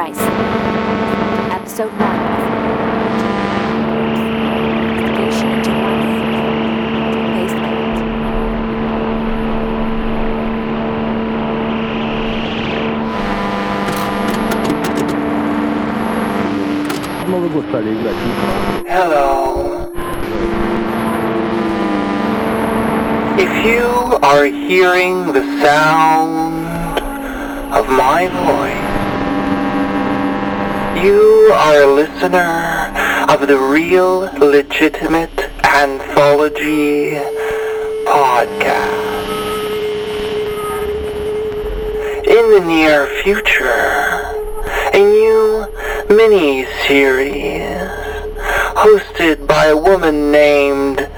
Rice. Episode 1. Investigation into one basement. Não gostaria de aqui. Hello. If you are hearing the sound of my voice, you are a listener of the Real Legitimate Anthology podcast. In the near future, a new mini-series hosted by a woman named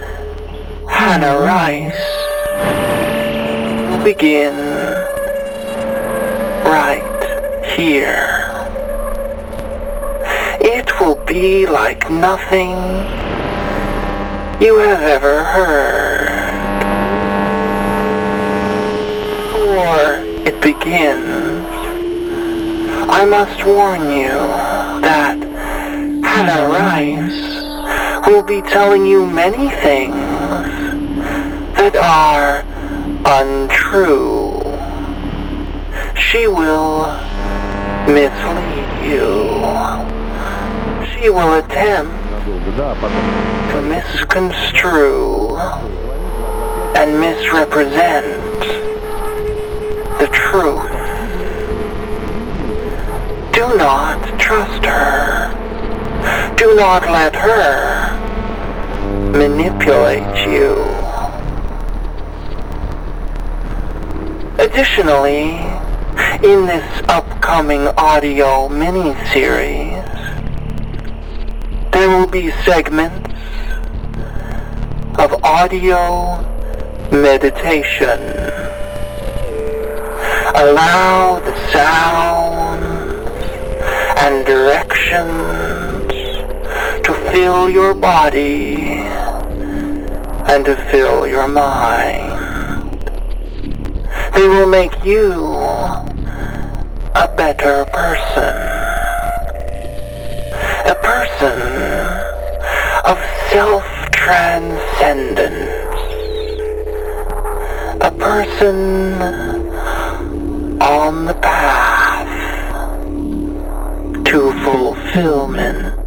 Hannah Rice will begin right here. Will be like nothing you have ever heard. Before it begins, I must warn you that Hannah Rice will be telling you many things that are untrue. She will She will attempt to misconstrue and misrepresent the truth. Do not trust her. Do not let her manipulate you. Additionally, in this upcoming audio mini-series, be segments of audio meditation. Allow the sounds and directions to fill your body and to fill your mind. They will make you a better person a person of self-transcendence, a person on the path to fulfillment.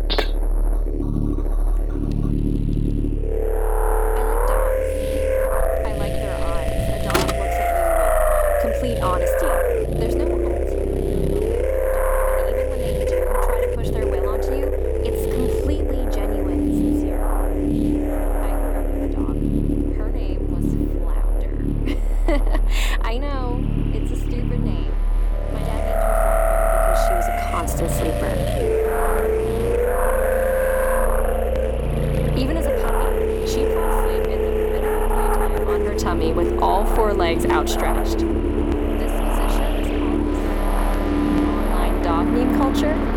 I on with all four legs outstretched. This position is almost online dog meme culture